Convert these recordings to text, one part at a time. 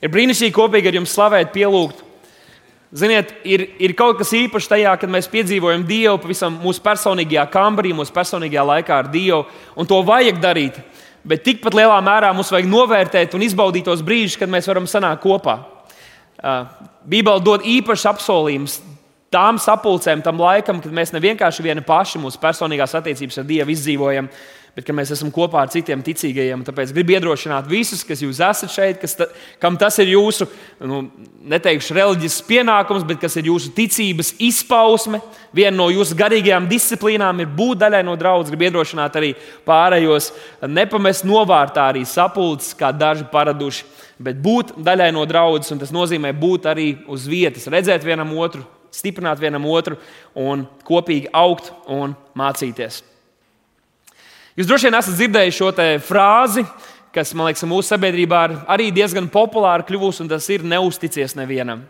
Ir brīnišķīgi kopīgi ar jums slavēt, pielūgt. Ziniet, ir, ir kaut kas īpašs tajā, kad mēs piedzīvojam Dievu pavisam mūsu personīgajā kambarī, mūsu personīgajā laikā ar Dievu. Un to vajag darīt. Bet tikpat lielā mērā mums vajag novērtēt un izbaudīt tos brīžus, kad mēs varam sanākt kopā. Bībele dod īpašs apsolījums tām sapulcēm, tam laikam, kad mēs ne vienkārši vieni paši mūsu personīgās attiecības ar Dievu izdzīvojam, bet ka mēs esam kopā ar citiem ticīgajiem. Tāpēc gribu iedrošināt visus, kas jūs esat šeit, ta, kam tas ir jūsu, nu, neteikšu, reliģisks pienākums, bet kas ir jūsu ticības izpausme. Viena no jūsu garīgajām disciplīnām ir būt daļai no draudzes. Gribu iedrošināt arī pārējos, nepamest novārtā arī sapulces, kā daži paraduši, bet būt daļai no draudzes. Tas nozīmē būt arī uz vietas, redzēt vienam otru, stiprināt vienam otru un kopīgi augt un mācīties. Jūs droši vien esat dzirdējuši šo frāzi, kas man liekas, mūsu sabiedrībā arī diezgan populāra kļuvusi, un tas ir neusticies nevienam.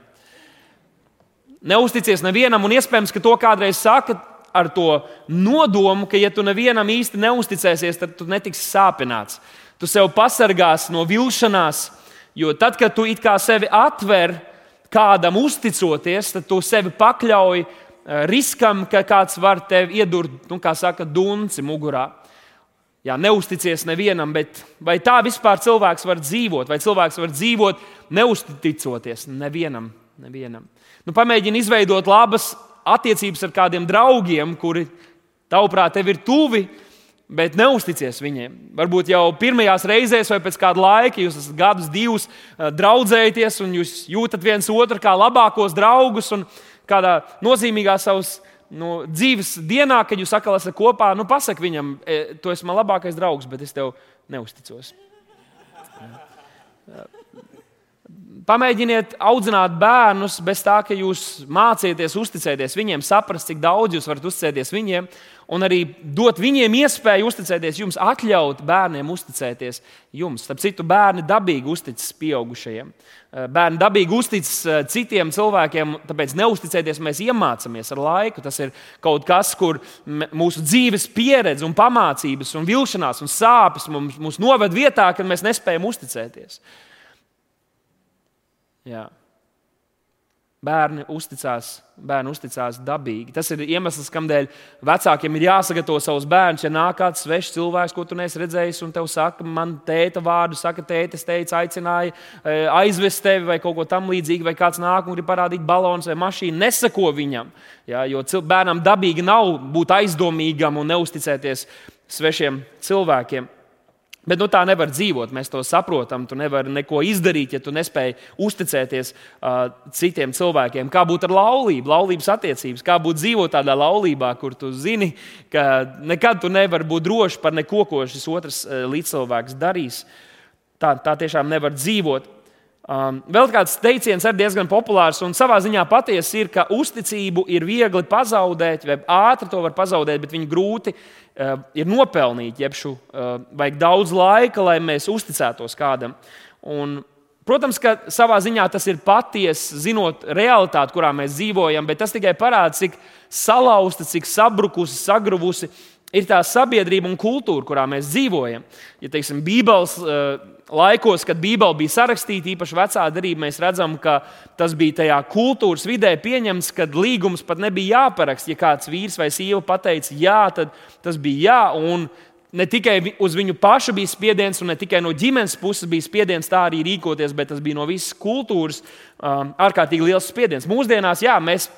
Neusticies nevienam, un iespējams, ka to kādreiz saka ar to nodomu, ka, ja tu nevienam īsti neusticēsies, tad tu netiksi sāpināts. Tu sev pasargās no vilšanās, jo tad, kad tu it kā sevi atver kādam uzticoties, tad tu sevi pakļauj eh, riskam, ka kāds var tev iedurt, nu, kā saka, dunci mugurā. Jā, neusticies nevienam, bet vai tā vispār cilvēks var dzīvot? Vai cilvēks var dzīvot neusticoties nevienam? nevienam. Nu, pamēģini izveidot labas attiecības ar kādiem draugiem, kuri, tavuprāt, tev ir tuvi, bet neusticies viņiem. Varbūt jau pirmajās reizēs vai pēc kāda laika jūs esat gadus, divus draudzēties, un jūs jūtat viens otru kā labākos draugus un kādā nozīmīgā savas nu, dzīves dienā, kad jūs atkal esat kopā, nu, pasak viņam, e, tu esi mans labākais draugs, bet es tev neusticos. Pamēģiniet audzināt bērnus bez tā, ka jūs mācieties uzticēties viņiem, saprast, cik daudz jūs varat uzticēties viņiem, un arī dot viņiem iespēju uzticēties jums, atļaut bērniem uzticēties jums. Starp citu, bērni dabīgi uzticas pieaugušajiem. Eh, bērni dabīgi uzticas eh, citiem cilvēkiem, tāpēc neusticēties mēs iemācāmies ar laiku. Tas ir kaut kas, kur mūsu dzīves pieredze, un pamācības, un vilšanās un sāpes mums, mūs noved vietā, kad mēs nespējam uzticēties. Jā. Bērni uzticās, bērni uzticās dabīgi. Tas ir iemesls, kādēļ vecākiem ir jāsagatavo savus bērnus. Ja nāk kāds svešs cilvēks, ko tu neesi redzējis, un te saka, man tēta vārdu, saka, tēta, teica, aicināja e, aizvest tevi vai kaut ko tamlīdzīgu, vai kāds nāk un grib parādīt balons vai mašīnu, nesako viņam. Ja, jo bērnam dabīgi nav būt aizdomīgam un neusticēties svešiem cilvēkiem. Bet nu, tā nevar dzīvot, mēs to saprotam. Tu nevari neko izdarīt, ja tu nespēji uzticēties uh, citiem cilvēkiem. Kā būt ar laulību, laulības attiecības, kā būt dzīvot tādā laulībā, kur tu zini, ka nekad tu nevari būt drošs par neko, ko šis otrs uh, līdzcilvēks darīs. Tā, tā tiešām nevar dzīvot. Um, vēl kāds teiciens ir diezgan populārs un savā ziņā patiesa ir, ka uzticību ir viegli pazaudēt, vai ātri to var pazaudēt, bet viņu grūti uh, ir nopelnīti, jeb šo eh, vajag daudz laika, lai mēs uzticētos kādam. Un, protams, ka savā ziņā tas ir patiesi, zinot realitāti, kurā mēs dzīvojam, bet tas tikai parāda, cik salauzta, cik sabrukusi, sagruvusi ir tā sabiedrība un kultūra, kurā mēs dzīvojam. Ja teiksim, Bībeles uh, laikos, kad Bībele bija sarakstīta, īpaši vecā darbā, mēs redzam, ka tas bija tajā kultūras vidē pieņemts, kad līgums pat nebija jāparaksta. Ja kāds vīrs vai sieva pateica jā, tad tas bija jā. Un ne tikai uz viņu pašu bija spiediens, un ne tikai no ģimenes puses bija spiediens tā arī rīkoties, bet tas bija no visas kultūras um, ārkārtīgi liels spiediens. Mūsdienās, jā, mēs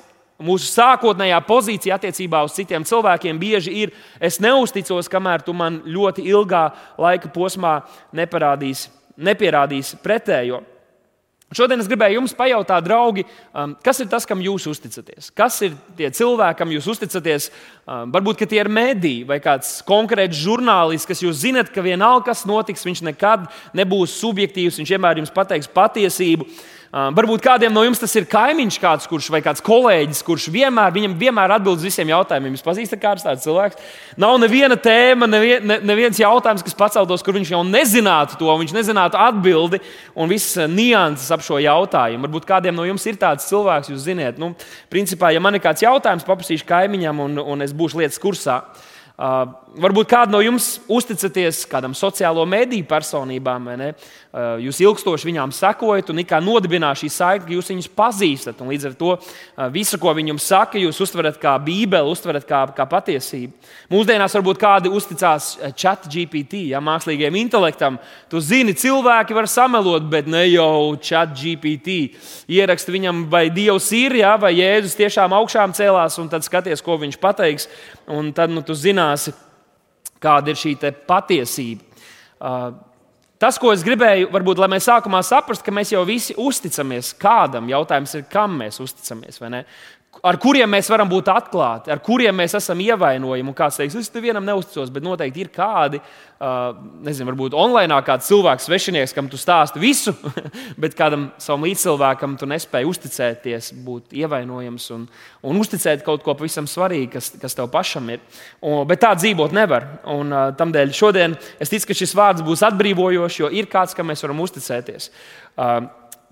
Mūsu sākotnējā pozīcija attiecībā uz citiem cilvēkiem bieži ir: es neusticos, kamēr tu man ļoti ilgā laika posmā neparādīsi, nepierādīsi pretējo. Šodien es gribēju jums pajautāt, draugi, um, kas ir tas, kam jūs uzticaties? Kas ir tie cilvēki, kam jūs uzticaties? Um, varbūt tie ir mediji vai kāds konkrēts žurnālists, kas jūs zinat, ka vienalga, kas notiks, viņš nekad nebūs subjektīvs, viņš vienmēr jums pateiks patiesību. Varbūt kādiem no jums tas ir kaimiņš, kāds, kurš, vai kāds kolēģis, kurš vienmēr, viņam vienmēr atbild uz visiem jautājumiem. Jūs pazīstat kāds tāds cilvēks? Nav neviena tēma, nevien, ne, neviens jautājums, kas paceltos, kur viņš jau nezinātu to, viņš nezinātu atbildi un visas nianses ap šo jautājumu. Varbūt kādiem no jums ir tāds cilvēks, jūs zināt, nu, principā, ja man ir kāds jautājums, paprasīšu kaimiņam, un, un es būšu lietas kursā. Uh, varbūt kādu no jums uzticaties kādam sociālo mediju personībām, vai ne? Uh, jūs ilgstoši viņām sekojat, un kā nodibināt šī saikne, ka jūs viņus pazīstat. Līdz ar to uh, visu, ko viņi jums saka, jūs uztverat kā bībeli, uztverat kā, kā patiesību. Mūsdienās varbūt kādi uzticās chat GPT, ja, mākslīgiem intelektam. Tu zini, cilvēki var samelot, bet ne jau chat GPT. Ierakst viņam, vai Dievs ir, ja, vai Jēzus tiešām augšām cēlās, un tad skaties, ko viņš pateiks. Un tad nu, tu zināsi, kāda ir šī patiesība. Uh, tas, ko es gribēju, varbūt, lai mēs sākumā saprastu, ka mēs jau visi uzticamies kādam. Jautājums ir, kam mēs uzticamies ar kuriem mēs varam būt atklāti, ar kuriem mēs esam ievainojami. Un kāds teiks, es tam vienam neusticos, bet noteikti ir kādi, nezinu, varbūt online kāds cilvēks, svešinieks, kam tu stāsti visu, bet kādam savam līdzcilvēkam tu nespēji uzticēties, būt ievainojams un, un uzticēt kaut ko pavisam svarīgu, kas, kas tev pašam ir. Un, bet tā dzīvot nevar. Un, Tādēļ šodien es ticu, ka šis vārds būs atbrīvojošs, jo ir kāds, kam mēs varam uzticēties. Uh,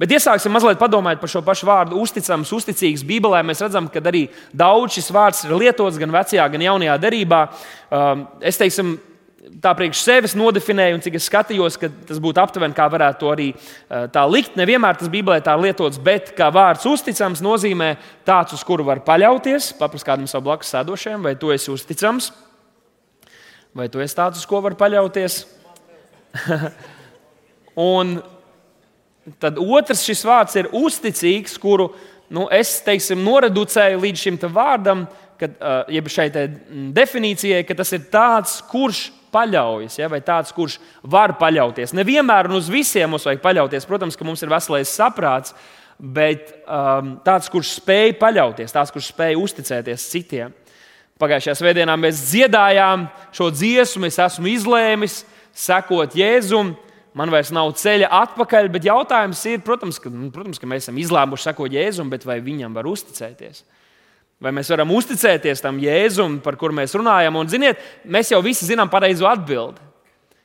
Bet iesāksim mazliet padomāt par šo pašu vārdu, uzticams, uzticīgs. Bībelē mēs redzam, ka arī daudz šis vārds ir lietots gan vecajā, gan jaunajā derībā. Um, es teiksim, tā priekš sevis nodefinēju, un cik es skatījos, ka tas būtu aptuveni kā varētu to arī uh, tā likt. Nevienmēr tas Bībelē tā lietots, bet kā vārds uzticams nozīmē tāds, uz kuru var paļauties. Paprast kādam savam blakus sēdošajam, vai tu esi uzticams, vai tu esi tāds, uz ko var paļauties. un Tad otrs šis vārds ir uzticīgs, kuru nu, es teiksim, noreducēju līdz šim vārdam, kad, jeb šai definīcijai, ka tas ir tāds, kurš paļaujas, ja, vai tāds, kurš var paļauties. Nevienmēr un uz visiem mums vajag paļauties. Protams, ka mums ir veselais saprāts, bet um, tāds, kurš spēj paļauties, tāds, kurš spēj uzticēties citiem. Pagājušajā svētdienā mēs dziedājām šo dziesmu, es esmu izlēmis sekot Jēzumam man vairs nav ceļa atpakaļ, bet jautājums ir, protams, ka, nu, protams, ka mēs esam izlēmuši sekot Jēzum, bet vai viņam var uzticēties? Vai mēs varam uzticēties tam Jēzum, par kuru mēs runājam? Un, ziniet, mēs jau visi zinām pareizo atbildi.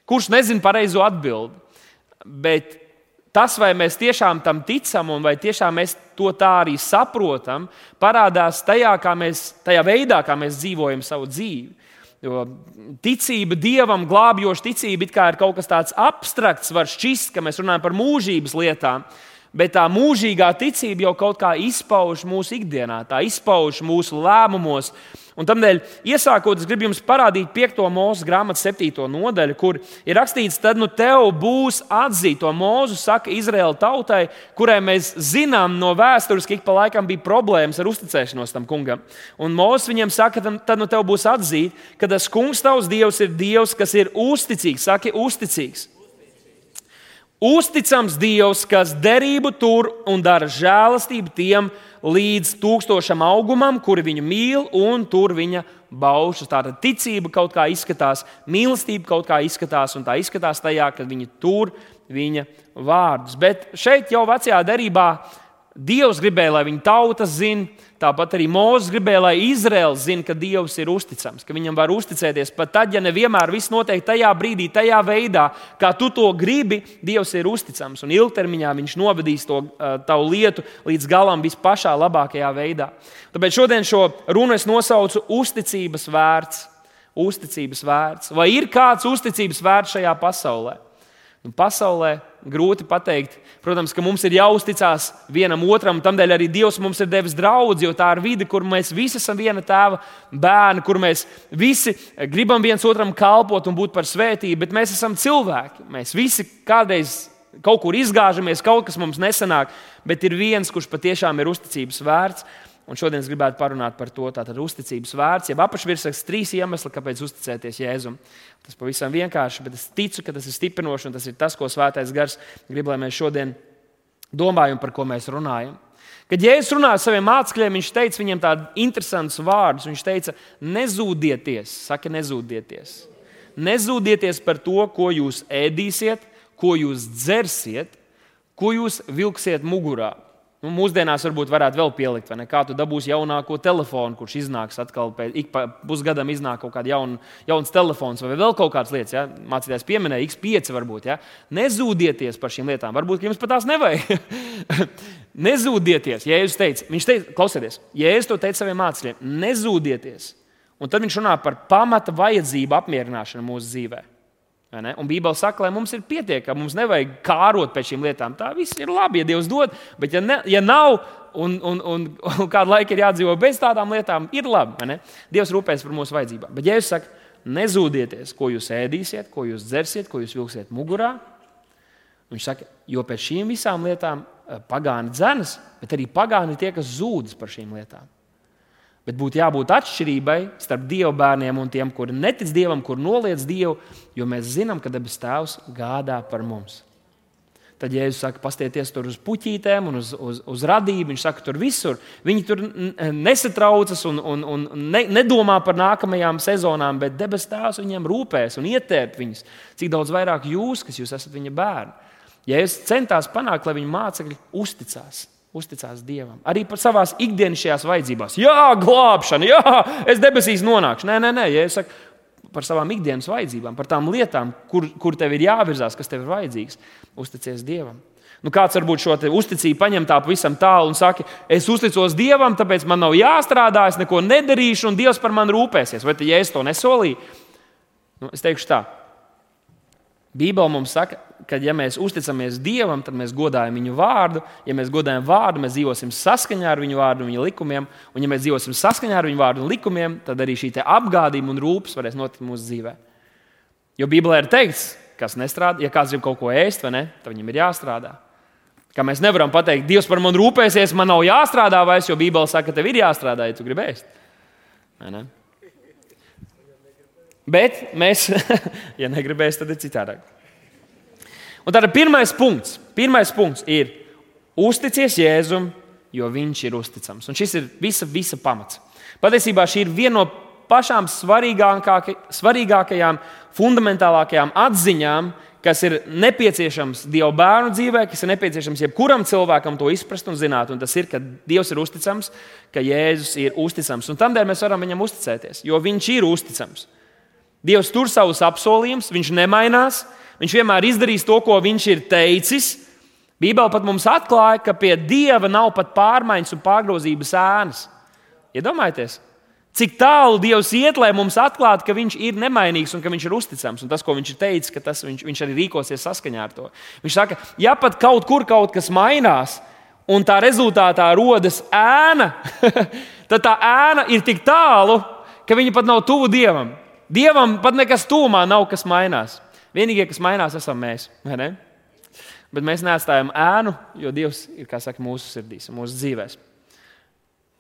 Kurš nezina pareizo atbildi? Bet tas, vai mēs tiešām tam ticam un vai tiešām mēs to tā arī saprotam, parādās tajā, mēs, tajā veidā, kā mēs dzīvojam savu dzīvi. Jo ticība dievam, glābjoša ticība ir kaut kas tāds abstrakts, var šķist, ka mēs runājam par mūžības lietām. Bet tā mūžīgā ticība jau kaut kā izpauž mūsu ikdienā, tā izpauž mūsu lēmumos, Un tādēļ, iesākot, es gribu jums parādīt 5. mūža grāmatas 7. nodaļu, kur ir rakstīts, tad nu tev būs atzīt to mūzu, saka Izraēla tautai, kurai mēs zinām no vēstures, ka ik pa laikam bija problēmas ar uzticēšanos tam kungam. Un mūzis viņiem saka, tad nu tev būs atzīt, ka tas kungs tavs dievs ir dievs, kas ir uzticīgs, saki uzticīgs. Uzticams Dievs, kas derību tur un dara žēlastību tiem, līdz tūkstošam augumam, kuri viņu mīl, un tur viņa baušas. Tātad ticība kaut kā izskatās, mīlestība kaut kā izskatās, un tā izskatās tajā, ka viņi tur viņa vārdus. Bet šeit jau vecajā derībā Dievs gribēja, lai viņa tautas zinātu Tāpat arī Mozus gribēja, lai Izraels zinātu, ka Dievs ir uzticams, ka viņam var uzticēties. Pat tad, ja nevienmēr viss notiek tajā brīdī, tajā veidā, kā tu to gribi, Dievs ir uzticams. Un ilgtermiņā viņš novedīs to uh, tavu lietu līdz galam vispašā labākajā veidā. Tāpēc šodien šo runu es nosaucu uzticības vērts. Uzticības vērts. Vai ir kāds uzticības vērts šajā pasaulē? Un pasaulē grūti pateikt. Protams, ka mums ir jāuzticas vienam otram, tādēļ arī Dievs mums ir devis draugu, jo tā ir vide, kur mēs visi esam viena tēva bērni, kur mēs visi gribam viens otram kalpot un būt par svētību, bet mēs esam cilvēki. Mēs visi kādreiz kaut kur izgāžamies, kaut kas mums nesanāk, bet ir viens, kurš patiešām ir uzticības vērts. Un šodien es gribētu parunāt par to, tātad uzticības vērts, jeb apakšvirsraksts trīs iemesli, kāpēc uzticēties Jēzum. Tas pavisam vienkārši, bet es ticu, ka tas ir stiprinoši un tas ir tas, ko Svētais Gars grib, lai mēs šodien domājam, par ko mēs runājam. Kad Jēzus runāja ar saviem mācekļiem, viņš teica viņiem tādus interesantus vārdus. Viņš teica, nezūdieties, saka, nezūdieties. Nezūdieties par to, ko jūs ēdīsiet, ko jūs dzersiet, ko jūs vilksiet mugurā. Nu, mūsdienās varbūt varētu vēl pielikt, vai ne? Kā tu dabūsi jaunāko telefonu, kurš iznāks atkal pēc ik pusgadam, iznāk kaut kāds jaun, jauns telefons vai vēl kaut kādas lietas. Ja? Mācītājs pieminēja, X5 varbūt. Ja? Nezūdieties par šīm lietām. Varbūt jums pat tās nevajag. nezūdieties. Jēzus teica, viņš teica, klausieties, Jēzus to teica saviem mācekļiem, nezūdieties. Un tad viņš runā par pamata vajadzību apmierināšanu mūsu dzīvē. Un Bībele saka, lai mums ir pietiekami, mums nevajag kārot pēc šīm lietām. Tā viss ir labi, ja Dievs dod, bet ja, ne, ja nav un, un, un, un kādu laiku ir jādzīvo bez tādām lietām, ir labi. Dievs rūpēs par mūsu vajadzībām. Bet, ja jūs sakat, nezūdieties, ko jūs ēdīsiet, ko jūs dzersiet, ko jūs vilksiet mugurā, viņš saka, jo pēc šīm visām lietām eh, pagāni dzenas, bet arī pagāni tie, kas zūdas par šīm lietām. Bet būtu jābūt atšķirībai starp dievu bērniem un tiem, kuri netic dievam, kur noliedz dievu, jo mēs zinām, ka debes tēvs gādā par mums. Tad Jēzus saka, pastieties tur uz puķītēm un uz, uz, uz radību. Viņš saka, tur visur. Viņi tur nesatraucas un, un, un ne, nedomā par nākamajām sezonām, bet debes tēvs viņiem rūpēs un ietērp viņus. Cik daudz vairāk jūs, kas jūs esat viņa bērni. Jēzus centās panākt, lai viņa mācekļi uzticās uzticās Dievam. Arī par savām ikdienišķajās vajadzībās. Jā, glābšana, jā, es debesīs nonākšu. Nē, nē, nē, ja es saku par savām ikdienas vajadzībām, par tām lietām, kur, kur tev ir jāvirzās, kas tev ir vajadzīgs, uzticies Dievam. Nu, kāds varbūt šo uzticību paņem tā pavisam tālu un saka, es uzticos Dievam, tāpēc man nav jāstrādā, es neko nedarīšu, un Dievs par mani rūpēsies. Vai ja es to nesolīju? Nu, es teikšu tā. Bībele mums saka, ka, ja mēs uzticamies Dievam, tad mēs godājam Viņu vārdu. Ja mēs godājam vārdu, mēs dzīvosim saskaņā ar Viņu vārdu un Viņa likumiem. Un, ja mēs dzīvosim saskaņā ar Viņu vārdu un likumiem, tad arī šī apgādība un rūpes varēs notikt mūsu dzīvē. Jo Bībelē ir teikts, kas nestrādā, ja kāds grib kaut ko ēst, ne, tad viņam ir jāstrādā. Kā mēs nevaram pateikt, Dievs par mani rūpēsies, man nav jāstrādā vairs, jo Bībele saka, ka tev ir jāstrādā, ja tu gribi ēst. Bet mēs, ja negribēsim, tad ir citādāk. Un tad pirmais punkts, pirmais punkts ir uzticies Jēzum, jo viņš ir uzticams. Un šis ir visa, visa pamats. Patiesībā šī ir viena no pašām svarīgākajām, fundamentālākajām atziņām, kas ir nepieciešams Dieva bērnu dzīvē, kas ir nepieciešams jebkuram cilvēkam to izprast un zināt. Un tas ir, ka Dievs ir uzticams, ka Jēzus ir uzticams. Un tādēļ mēs varam viņam uzticēties, jo viņš ir uzticams. Dievs tur savus apsolījumus, viņš nemainās, Viņš vienmēr izdarīs to, ko viņš ir teicis. Bībele pat mums atklāja, ka pie dieva nav pat pārmaiņas un pārgrozības ēnas. Iedomājieties, cik tālu Dievs iet, lai mums atklātu, ka Viņš ir nemainīgs un ka Viņš ir uzticams. Un tas, ko Viņš ir teicis, ka tas, viņš, viņš arī rīkosies saskaņā ar to. Viņš saka, ja pat kaut kur kaut kas mainās, un tā rezultātā rodas ēna, tad tā ēna ir tik tālu, ka viņa pat nav tuvu Dievam. Dievam pat nekas tūmā nav, kas mainās. Vienīgie, kas mainās, esam mēs. Bet mēs neatstājam ēnu, jo Dievs ir saka, mūsu sirdīs, mūsu dzīvēm.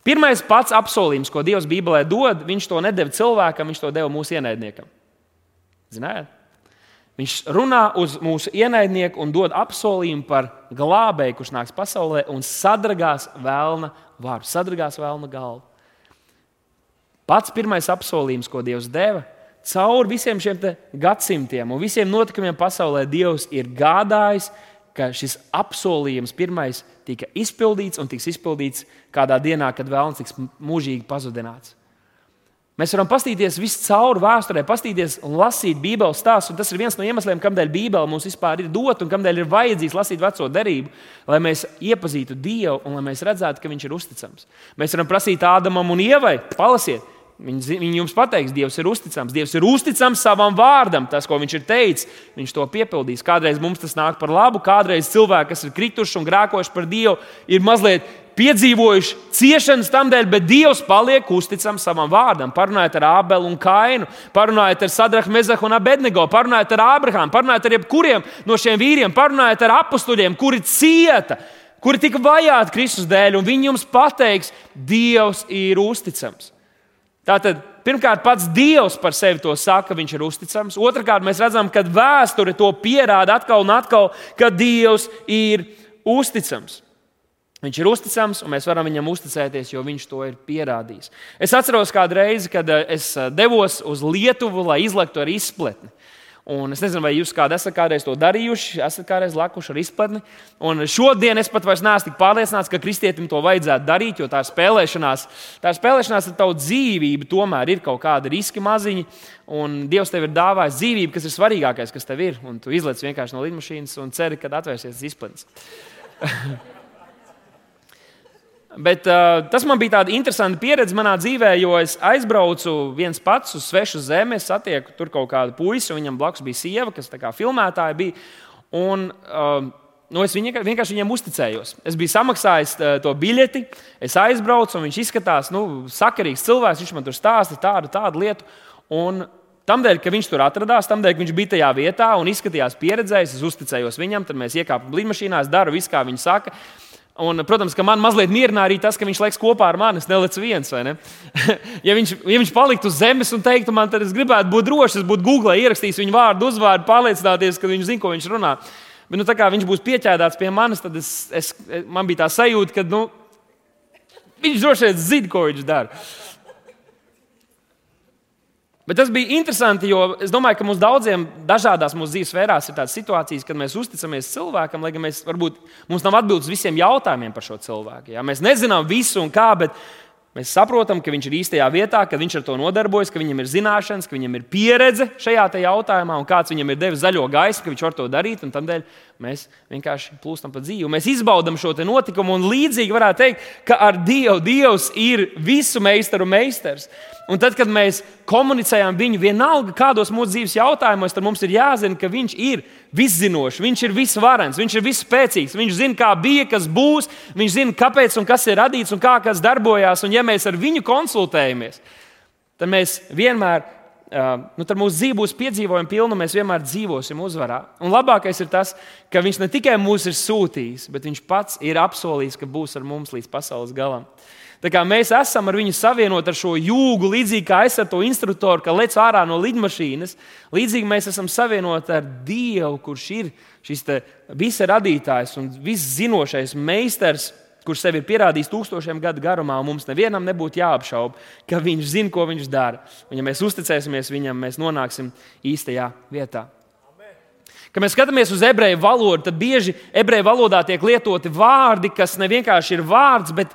Pirmais pats apsolījums, ko Dievs Bībelē dod, viņš to nedeva cilvēkam, viņš to deva mūsu ienaidniekam. Zinājāt? Viņš runā uz mūsu ienaidnieku un dod apsolījumu par glābēju, kurš nāks pasaulē un sadragās vēlna vārdu, sadragās vēlna galvu. Pats pirmais apsolījums, ko Dievs deva, cauri visiem šiem gadsimtiem un visiem notikumiem pasaulē Dievs ir gādājis, ka šis apsolījums pirmais tika izpildīts un tiks izpildīts kādā dienā, kad vēlams tiks mūžīgi pazudināts. Mēs varam paskatīties viscaur vēsturē, paskatīties un lasīt Bībeles stāstus. Tas ir viens no iemesliem, kādēļ Bībele mums vispār ir dota un kādēļ ir vajadzīgs lasīt veco derību, lai mēs iepazītu Dievu un lai mēs redzētu, ka Viņš ir uzticams. Mēs varam prasīt Ādamam un Ievai, palasiet, Viņi, viņi jums pateiks, Dievs ir uzticams. Dievs ir uzticams savam vārdam. Tas, ko viņš ir teicis, viņš to piepildīs. Kādreiz mums tas nāk par labu, kādreiz cilvēki, kas ir krituši un grēkojuši par Dievu, ir mazliet piedzīvojuši ciešanas tam dēļ, bet Dievs paliek uzticams savam vārdam. Parunājiet ar Ābelu un Kainu, parunājiet ar Sadrahu, Mezahu un Abednego, parunājiet ar Ābrahāmu, parunājiet ar jebkuriem no šiem vīriem, parunājiet ar apstuļiem, kuri cieta, kuri tika vajāti Kristus dēļ, un viņi jums pateiks, Dievs ir uzticams. Tātad, pirmkārt, pats Dievs par sevi to saka, viņš ir uzticams. Otrakārt, mēs redzam, ka vēsture to pierāda atkal un atkal, ka Dievs ir uzticams. Viņš ir uzticams, un mēs varam viņam uzticēties, jo viņš to ir pierādījis. Es atceros kādu reizi, kad eh, es eh, devos uz Lietuvu, lai izlektu ar izpletni. Un es nezinu, vai jūs kādā esat kādreiz to darījuši, esat kādreiz lakuši ar izplatni. Un šodien es pat vairs neesmu tik pārliecināts, ka kristietim to vajadzētu darīt, jo tā spēlēšanās, tā spēlēšanās ar tavu dzīvību. Tomēr ir kaut kādi riski maziņi, un Dievs tev ir dāvājis dzīvību, kas ir svarīgākais, kas tev ir. Un tu izlaiž vienkārši no lidmašīnas un ceri, kad atvērsies izplatnes. Bet, uh, tas man bija tāds interesants pieredze manā dzīvē, jo es aizbraucu viens pats uz svešu zemi, satieku tur kaut kādu puisi, un viņam blakus bija sieva, kas kā filmētāja bija. Un, uh, Nu, es viņa, vienkārši viņam uzticējos. Es biju samaksājis uh, to biļeti, es aizbraucu, un viņš izskatās nu, sakarīgs cilvēks. Viņš man tur stāsta tādu, tādu lietu. Un Tādēļ, ka viņš tur atradās, tādēļ, ka viņš bija tajā vietā un izskatījās pieredzējis, es uzticējos viņam, tad mēs iekāpām lidmašīnā, es daru visu, kā viņš saka. Un, protams, ka man mazliet mierināja arī tas, ka viņš liekas kopā ar mani. Es nelicu viens, vai ne? ja, viņš, ja viņš paliktu uz zemes un teiktu man, tad es gribētu būt drošs, es būtu Google ierakstījis viņu vārdu, uzvārdu, pārliecināties, ka viņš zina, ko viņš runā. Bet, nu, tā kā viņš būs pieķēdāts pie manis, tad es, es, man bija tā sajūta, ka nu, viņš droši vien zina, ko viņš dara. Bet tas bija interesanti, jo es domāju, ka mums daudziem dažādās mūsu dzīves sfērās ir tādas situācijas, kad mēs uzticamies cilvēkam, lai gan mēs varbūt mums nav atbildes visiem jautājumiem par šo cilvēku. Ja? Mēs nezinām visu un kā, bet mēs saprotam, ka viņš ir īstajā vietā, ka viņš ar to nodarbojas, ka viņam ir zināšanas, ka viņam ir pieredze šajā jautājumā un kāds viņam ir devis zaļo gaisu, ka viņš var to darīt. Tādēļ mēs vienkārši plūstam pa dzīvi. Mēs izbaudām šo notikumu un līdzīgi varētu teikt, ka ar Dievu Dievs ir visu meistaru meistars. Un tad, kad mēs komunicējam viņu, vienalga kādos mūsu dzīves jautājumos, tad mums ir jāzina, ka viņš ir viszinošs, viņš ir visvarens, viņš ir visspēcīgs. Viņš zina, kā bija, kas būs, viņš zina, kāpēc un kas ir radīts un kā kas darbojās. Un, ja mēs ar viņu konsultējamies, tad mēs vienmēr, nu, tad mūsu dzīve būs piedzīvojuma pilna, mēs vienmēr dzīvosim uzvarā. Un labākais ir tas, ka viņš ne tikai mūs ir sūtījis, bet viņš pats ir apsolījis, ka būs ar mums līdz pasaules galam. Kā mēs esam ar viņu savienoti ar šo jūgu, līdzīgi kā es ar to instruktoru, ka lec ārā no lidmašīnas, līdzīgi mēs esam savienoti ar Dievu, kurš ir šis visa radītājs un viszinošais meistars, kurš sev ir pierādījis tūkstošiem gadu garumā, mums nevienam nebūtu jāapšauba, ka viņš zina, ko viņš dara. Un, ja mēs uzticēsimies viņam, mēs nonāksim īstajā vietā. Kad mēs skatāmies uz ebreju valodu, tad bieži ebreju valodā tiek lietoti vārdi, kas ne vienkārši ir vārds, bet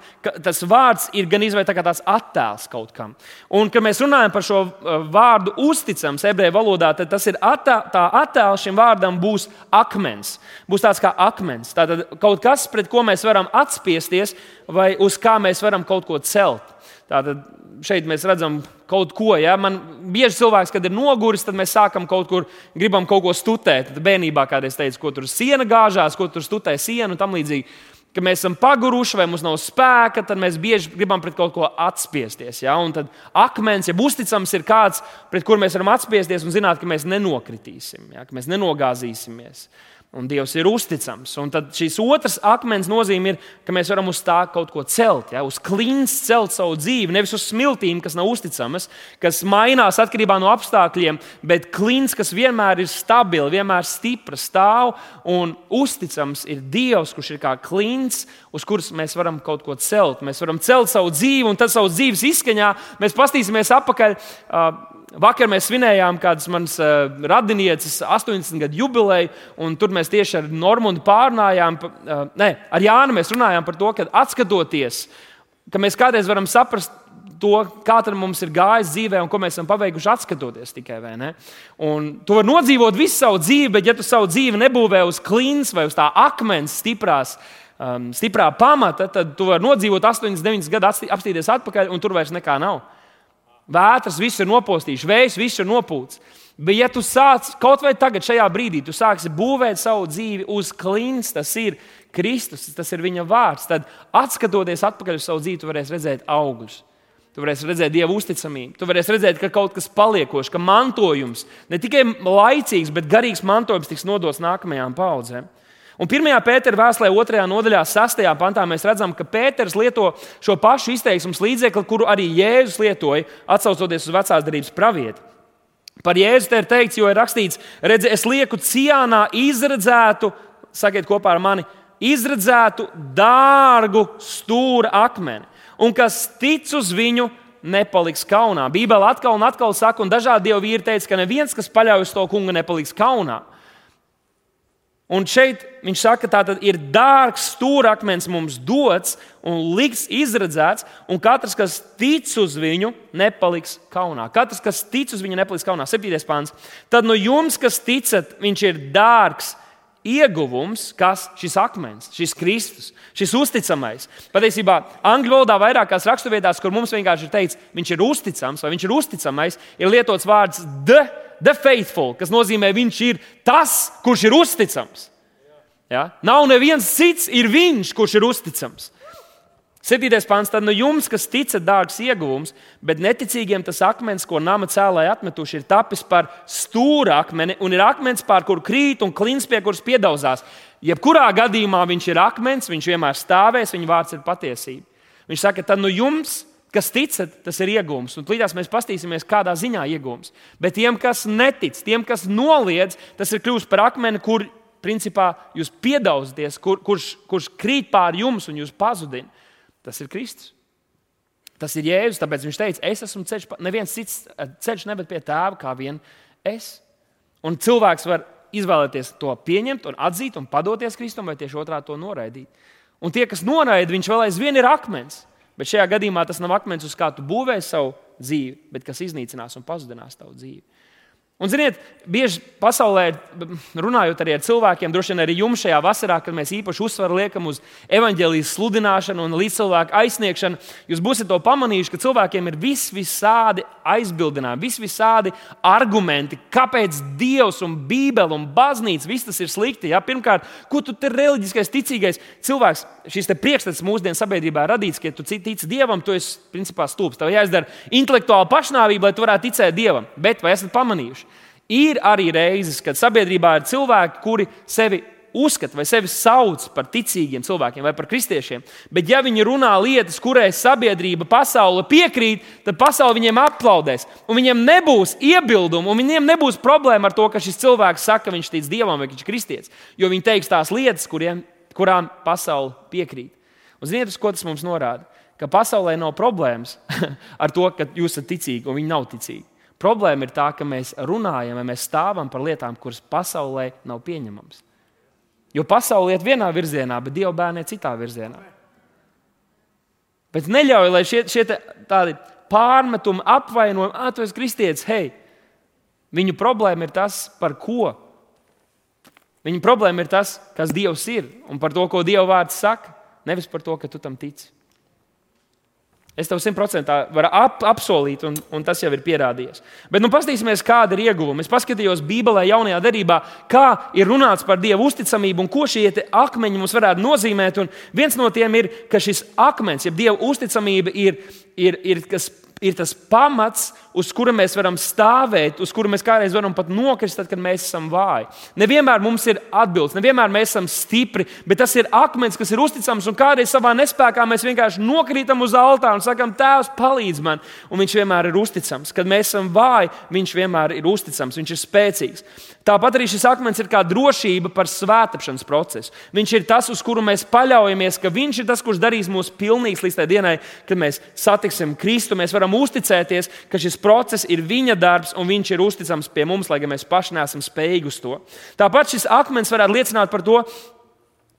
tas vārds ir gan izvēlēts tā tāds attēls kaut kam. Un, kad mēs runājam par šo uh, vārdu uzticams ebreju valodā, tad tas ir attā, tā attēls šim vārdam būs akmens. Būs tāds kā akmens. Tātad kaut kas, pret ko mēs varam atspiesties, vai uz kā mēs varam kaut ko celt. Tātad šeit mēs redzam kaut ko. Ja? Man bieži cilvēks, kad ir noguris, tad mēs sākam kaut kur, gribam kaut ko stutēt. Tad bērnībā kādreiz teica, ko tur siena gāžās, ko tur stutē sienu un tam līdzīgi. Kad mēs esam paguruši vai mums nav spēka, tad mēs bieži gribam pret kaut ko atspiesties. Ja? Un tad akmens, ja uzticams, ir kāds, pret kuru mēs varam atspiesties un zināt, ka mēs nenokritīsim, ja? ka mēs nenogāzīsimies. Un Dievs ir uzticams. Un tad šīs otras akmens nozīme ir, ka mēs varam uz tā kaut ko celt, ja? uz klints celt savu dzīvi. Nevis uz smiltīm, kas nav uzticamas, kas mainās atkarībā no apstākļiem, bet klints, kas vienmēr ir stabils, vienmēr stiprs, stāv un uzticams, ir Dievs, kurš ir kā klints, uz kuras mēs varam kaut ko celt. Mēs varam celt savu dzīvi, un tad savas dzīves izskaņā mēs paskatīsimies atpakaļ. Uh, Vakar mēs svinējām kādas manas uh, radinieces 80 gadu jubileju, un tur mēs tieši ar Normūnu pārnājām, uh, ne, ar Jānu mēs runājām par to, ka atskatoties, ka mēs kādreiz varam saprast to, kā mums ir gājis dzīvē un ko mēs esam paveikuši atskatoties tikai. Un tu vari nodzīvot visu savu dzīvi, bet ja tu savu dzīvi nebūvē uz klints vai uz tā akmens stiprās, um, stiprā pamata, tad tu vari nodzīvot 8, 9 gadus, apstīties atpakaļ, un tur vairs nekā nav. Vētras viss ir nopostījuši, vējs viss ir nopūts. Bet, ja tu sāc kaut vai tagad, šajā brīdī, tu sāksi būvēt savu dzīvi uz klints, tas ir Kristus, tas ir viņa vārds, tad skatoties atpakaļ uz savu dzīvi, tu varēsi redzēt augļus. Tu varēsi redzēt dievu uzticamību, tu varēsi redzēt, ka kaut kas paliekošs, ka mantojums, ne tikai laicīgs, bet garīgs mantojums tiks nodots nākamajām paudzēm. Un 1. pētera vēstulē, 2. nodaļā, 6. pantā, mēs redzam, ka Pēters lieto šo pašu izteiksmu līdzekli, kuru arī Jēzus lietoja, atsaucoties uz vecās darbības pravieti. Par Jēzu te ir teikts, jo ir rakstīts, redzi, es lieku ciānā izredzētu, sakiet kopā ar mani, izredzētu dārgu stūra akmeni, un kas tic uz viņu, nepaliks kaunā. Bībele atkal un atkal saka, un dažādi dievi vīri teica, ka neviens, kas paļaujas uz to kungu, nepaliks kaunā. Un šeit viņš saka, ka tā ir dārgs stūrakmens mums dots un liks izredzēts, un katrs, kas tic uz viņu, nepaliks kaunā. Katrs, kas tic uz viņu, nepaliks kaunā. 7. pāns. Tad no jums, kas ticat, viņš ir dārgs, ieguvums, kas šis akmens, šis Kristus, šis uzticamais. Patiesībā angļu valodā vairākās raksturvietās, kur mums vienkārši ir teikts, viņš ir uzticams vai viņš ir uzticamais, ir lietots vārds the, the faithful, kas nozīmē, viņš ir tas, kurš ir uzticams. Ja? Nav neviens cits, ir viņš, kurš ir uzticams. Septītais pāns, tad no jums, kas ticat, dārgs ieguvums, bet neticīgiem tas akmens, ko nama cēlāji atmetuši, ir tapis par stūra akmeni un ir akmens, pār kuru krīt un klins pie kuras piedauzās. Jebkurā gadījumā viņš ir akmens, viņš vienmēr stāvēs, viņa vārds ir patiesība. Viņš saka, tad no jums, kas ticat, tas ir iegūms. Un līdzās mēs paskatīsimies, kādā ziņā iegūms. Bet tiem, kas netic, tiem, kas noliedz, tas ir kļuvis par akmeni, kur principā jūs piedauzaties, kur, kurš, kurš krīt pār jums un jūs pazudina. Tas ir Kristus. Tas ir Jēzus, tāpēc viņš teica, es esmu ceļš, neviens cits eh, ceļš nebūtu pie tēva kā vien es. Un cilvēks var izvēlēties to pieņemt, un atzīt un padoties Kristum, vai tieši otrādi to noraidīt. Un tie, kas noraida, viņš vēl aizvien ir akmens. Bet šajā gadījumā tas nav akmens, uz kā tu būvēji savu dzīvi, bet kas iznīcinās un pazudinās tavu dzīvi. Un, ziniet, bieži pasaulē, runājot arī ar cilvēkiem, droši vien arī jums šajā vasarā, kad mēs īpaši uzsvaru liekam uz evaņģēlijas sludināšanu un līdzcilvēku aizsniegšanu, jūs būsiet to pamanījuši, ka cilvēkiem ir vis visādi aizbildinājumi, vis visādi argumenti, kāpēc Dievs un Bībele un baznīca viss tas ir slikti. Ja? Pirmkārt, ko tu ir reliģiskais, ticīgais cilvēks? Šis priekšstats mūsdienu sabiedrībā radīts, ka, ja tu tici Dievam, tu esi principā stulbs. Tev jāizdara intelektuāla pašnāvība, lai tu varētu ticēt Dievam. Bet vai esat pamanījuši? Ir arī reizes, kad sabiedrībā ir cilvēki, kuri sevi uzskata vai sevi sauc par ticīgiem cilvēkiem vai par kristiešiem. Bet, ja viņi runā lietas, kurai sabiedrība, pasaule piekrīt, tad pasaule viņiem aplaudēs. Un viņiem nebūs iebildumu, un viņiem nebūs problēma ar to, ka šis cilvēks saka, ka viņš tic dievam vai viņš ir kristietis. Jo viņi teiks tās lietas, kuriem, kurām pasaule piekrīt. Un ziniet, uz ko tas mums norāda? Ka pasaulē nav problēmas ar to, ka jūs esat ticīgi un viņi nav ticīgi. Problēma ir tā, ka mēs runājam, mēs stāvam par lietām, kuras pasaulē nav pieņemamas. Jo pasaule iet vienā virzienā, bet Dieva bērni iet citā virzienā. Bet neļauj, lai šie, šie tādi pārmetumi, apvainojumi, ah, tu esi kristietis, hei, viņu problēma ir tas, par ko. Viņa problēma ir tas, kas Dievs ir un par to, ko Dieva vārds saka, nevis par to, ka tu tam tici. Es tev simtprocentīgi varu ap, apsolīt, un, un tas jau ir pierādījies. Bet nu, paskatīsimies, kāda ir ieguvuma. Es paskatījos Bībelē, jaunajā darbā, kā ir runāts par Dieva uzticamību un ko šie akmeņi mums varētu nozīmēt. Un viens no tiem ir, ka šis akmens, jeb Dieva uzticamība, ir, ir, ir kas ir tas pamats, uz kura mēs varam stāvēt, uz kura mēs kādreiz varam pat nokrist, tad, kad mēs esam vāji. Nevienmēr mums ir atbildes, nevienmēr mēs esam stipri, bet tas ir akmens, kas ir uzticams. Un kādreiz savā nespējā mēs vienkārši nokrītam uz altāra un sakām, Tēvs, palīdz man. Un viņš vienmēr ir uzticams. Kad mēs esam vāji, viņš vienmēr ir uzticams, viņš ir spēcīgs. Tāpat arī šis akmens ir kā drošība par svētāpšanas procesu. Viņš ir tas, uz kuru mēs paļaujamies, ka viņš ir tas, kurš darīs mūs pilnīgus līdz tai dienai, kad mēs satiksim Kristu. Mēs varam uzticēties, ka šis process ir viņa darbs un viņš ir uzticams pie mums, lai gan mēs paši neesam spējīgi uz to. Tāpat šis akmens varētu liecināt par to,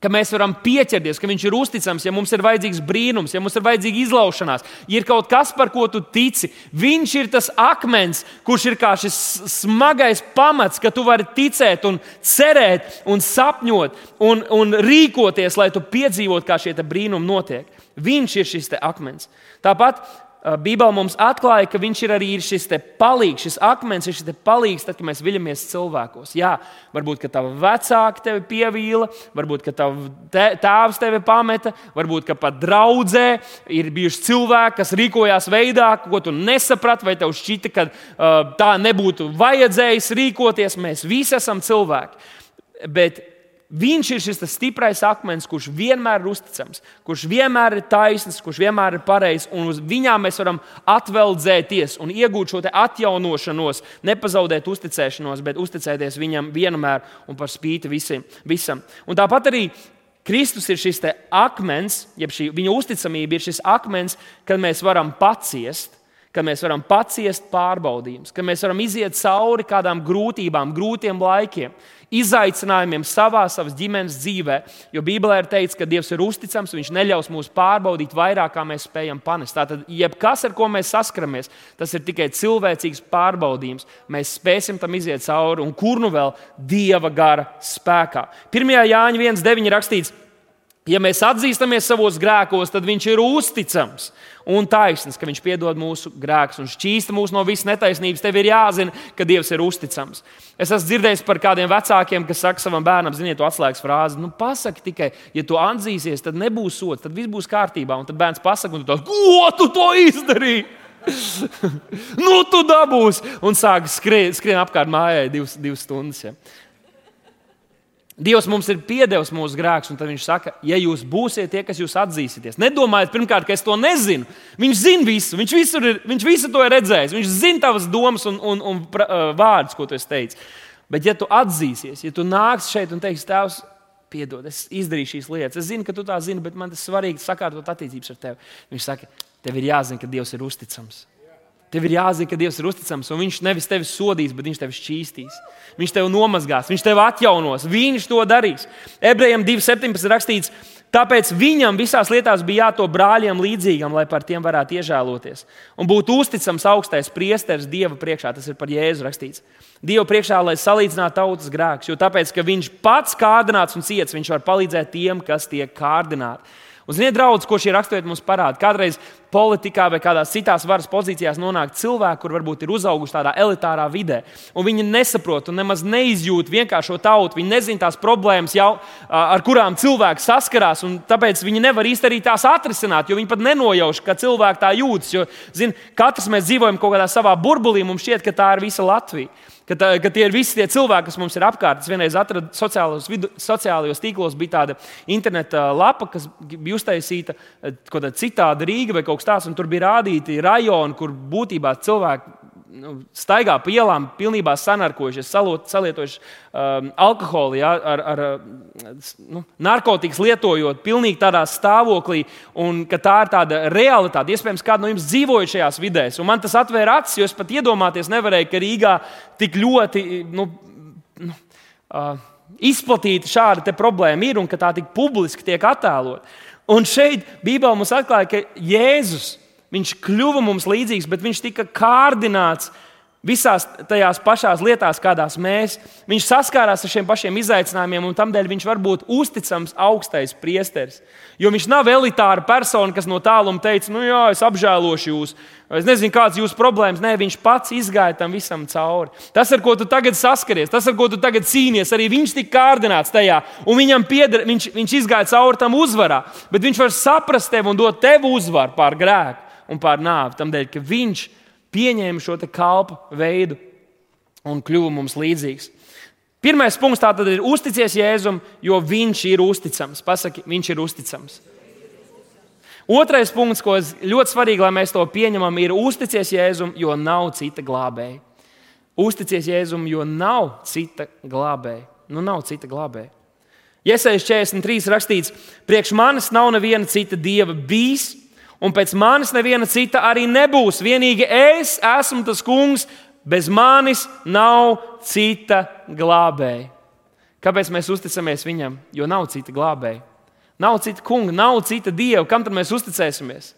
ka mēs varam pieķerties, ka viņš ir uzticams, ja mums ir vajadzīgs brīnums, ja mums ir vajadzīga izlaušanās, ja ir kaut kas, par ko tu tici. Viņš ir tas akmens, kurš ir kā šis smagais pamats, ka tu vari ticēt, un cerēt, un sapņot un, un rīkoties, lai tu piedzīvotu, kā šie brīnumi notiek. Viņš ir šis akmens. Tāpat Bībelē mums atklāja, ka viņš ir arī šis palīgs, šis akmens šis palīgs, tad, kad mēs viļamies cilvēkos. Jā, varbūt, ka tavi vecāki tevi pievīla, varbūt, tavs te, tēvs tevi pameta, varbūt, pat draudzē ir bijuši cilvēki, kas rīkojās veidā, ko tu nesaprati, vai tev šķita, ka uh, tā nebūtu vajadzējis rīkoties. Mēs visi esam cilvēki. Bet Viņš ir šis stiprais akmens, kurš vienmēr ir uzticams, kurš vienmēr ir taisnīgs, kurš vienmēr ir pareizs, un uz viņām mēs varam atveldzēties un iegūt šo atjaunošanos, nepazaudēt uzticēšanos, bet uzticēties viņam vienmēr un par spīti visiem, visam. Un tāpat arī Kristus ir šis akmens, jeb šī viņa uzticamība ir šis akmens, kad mēs varam paciest ka mēs varam paciest pārbaudījumus, ka mēs varam iziet cauri kādām grūtībām, grūtiem laikiem, izaicinājumiem savā, savas ģimenes dzīvē. Jo Bībelē ir teikts, ka Dievs ir uzticams, Viņš neļaus mums pārbaudīt vairāk, kā mēs spējam panest. Tātad, jebkas, ar ko mēs saskaramies, tas ir tikai cilvēcīgs pārbaudījums. Mēs spēsim tam iziet cauri, un kur nu vēl Dieva gara spēkā. 1. Jāņa 1.9 rakstīts, Ja mēs atzīstamies savos grēkos, tad Viņš ir uzticams un taisnīgs, ka Viņš piedod mūsu grēkus un šķīsta mūs no visas netaisnības. Tev ir jāzina, ka Dievs ir uzticams. Es esmu dzirdējis par kādiem vecākiem, kas saka savam bērnam, ziniet, to atslēgas frāzi, nu, pasaki tikai, ja tu atzīsies, tad nebūs sots, tad viss būs kārtībā. Un tad bērns pasakā, un tu tāds, ko tu to izdarīji? nu, tu dabūsi! Un sāk skrien, skrien apkārt mājai divas, divas stundas. Ja. Dievs mums ir piedevis mūsu grēkus, un viņš saka, ja jūs būsiet tie, kas jūs atzīsieties, nedomājiet, pirmkārt, ka es to nezinu. Viņš zina visu, viņš, ir, viņš visu to ir redzējis, viņš zina tavas domas un, un, un uh, vārdus, ko tu esi teicis. Bet, ja tu atzīsies, ja tu nāks šeit un teiksi, Tēvs, piedod, es izdarīju šīs lietas, es zinu, ka tu tā zini, bet man tas svarīgi sakārtot attiecības ar tevi. Viņš saka, tev ir jāzina, ka Dievs ir uzticams. Tev ir jāzina, ka Dievs ir uzticams, un Viņš nevis tevi sodīs, bet Viņš tevi šķīstīs. Viņš tevi nomazgās, Viņš tevi atjaunos, Viņš to darīs. Ebrejiem 2,17 rakstīts, tāpēc Viņam visās lietās bija jātop brāļiem līdzīgam, lai par tiem varētu iežēloties. Un būt uzticams augstais priesteris Dieva priekšā, tas ir par Jēzu rakstīts. Dieva priekšā, lai salīdzinātu tautas grēkus, jo tāpēc, ka Viņš pats kārdināts un ciets, Viņš var palīdzēt tiem, kas tiek kārdināti. Un, ziniet, draudz, ko šī raksturvieta mums parāda? Kādreiz politikā vai kādās citās varas pozīcijās nonāk cilvēki, kur varbūt ir uzauguši tādā elitārā vidē, un viņi nesaprot un nemaz neizjūt vienkāršo tautu. Viņi nezina tās problēmas, jau, ar kurām cilvēks saskarās, un tāpēc viņi nevar īsti arī tās atrisināt, jo viņi pat nenojauš, ka cilvēki tā jūtas. Jo, zin, katrs mēs dzīvojam kaut kādā savā burbulī, mums šķiet, ka tā ir visa Latvija. Ka, tā, ka tie ir visi tie cilvēki, kas mums ir apkārt. Es vienreiz atradu sociālos, vidu, sociālajos tīklos, bija tāda interneta lapa, kas bija uztaisīta eh, kaut kāda citāda Rīga vai kaut kas tāds, un tur bija rādīti rajoni, kur būtībā cilvēki nu, staigā pa ielām, pilnībā sanarkojušies, salietojuši um, alkoholu, ja, ar, ar nu, narkotikas lietojot, pilnīgi tādā stāvoklī, un ka tā ir tāda realitāte. Iespējams, kāda no jums dzīvoja šajās vidēs, un man tas atvēra acis, jo es pat iedomāties nevarēju, ka Rīgā tik ļoti. Nu, nu, uh, Izplatīta šāda problēma ir un ka tā tik publiski tiek attēlot. Un šeit Bībelē mums atklāja, ka Jēzus Viņš kļuva mums līdzīgs, bet viņš tika kārdināts visās tajās pašās lietās, kādās mēs. Viņš saskārās ar šiem pašiem izaicinājumiem, un tādēļ viņš var būt uzticams augstais priesteris. Jo viņš nav elitāra persona, kas no tāluma teica, nu jā, es apžēlošu jūs. Es nezinu, kādas ir jūsu problēmas. Nē, viņš pats izgāja tam visam cauri. Tas, ar ko tu tagad saskaries, tas, ar ko tu tagad cīnies, arī viņš tika kārdināts tajā. Un viņam pieder, viņš, viņš izgāja cauri tam uzvarā. Bet viņš var saprast tevi un dot tev uzvaru pār grēku un pār nāvi. Tādēļ, ka viņš pieņēma šo kalpu veidu un kļuva mums līdzīgs. Pirmais punkts tātad ir uzticies Jēzum, jo viņš ir uzticams. Pasaki, viņš ir uzticams. Otrais punkts, ko ļoti svarīgi, lai mēs to pieņemam, ir uzticies Jēzum, jo nav cita glābēja. Uzticies Jēzum, jo nav cita glābēja. Nu, nav cita glābēja. Iesaistīt 43 rakstīts, priekš manis nav neviena cita dieva bijis, un pēc manis neviena cita arī nebūs. Vienīgi es esmu tas kungs, bez manis nav cita glābēja. Kāpēc mēs uzticamies viņam? Jo nav cita glābēja. Nav cita kunga, nav cita dieva. Kam tad mēs uzticēsimies?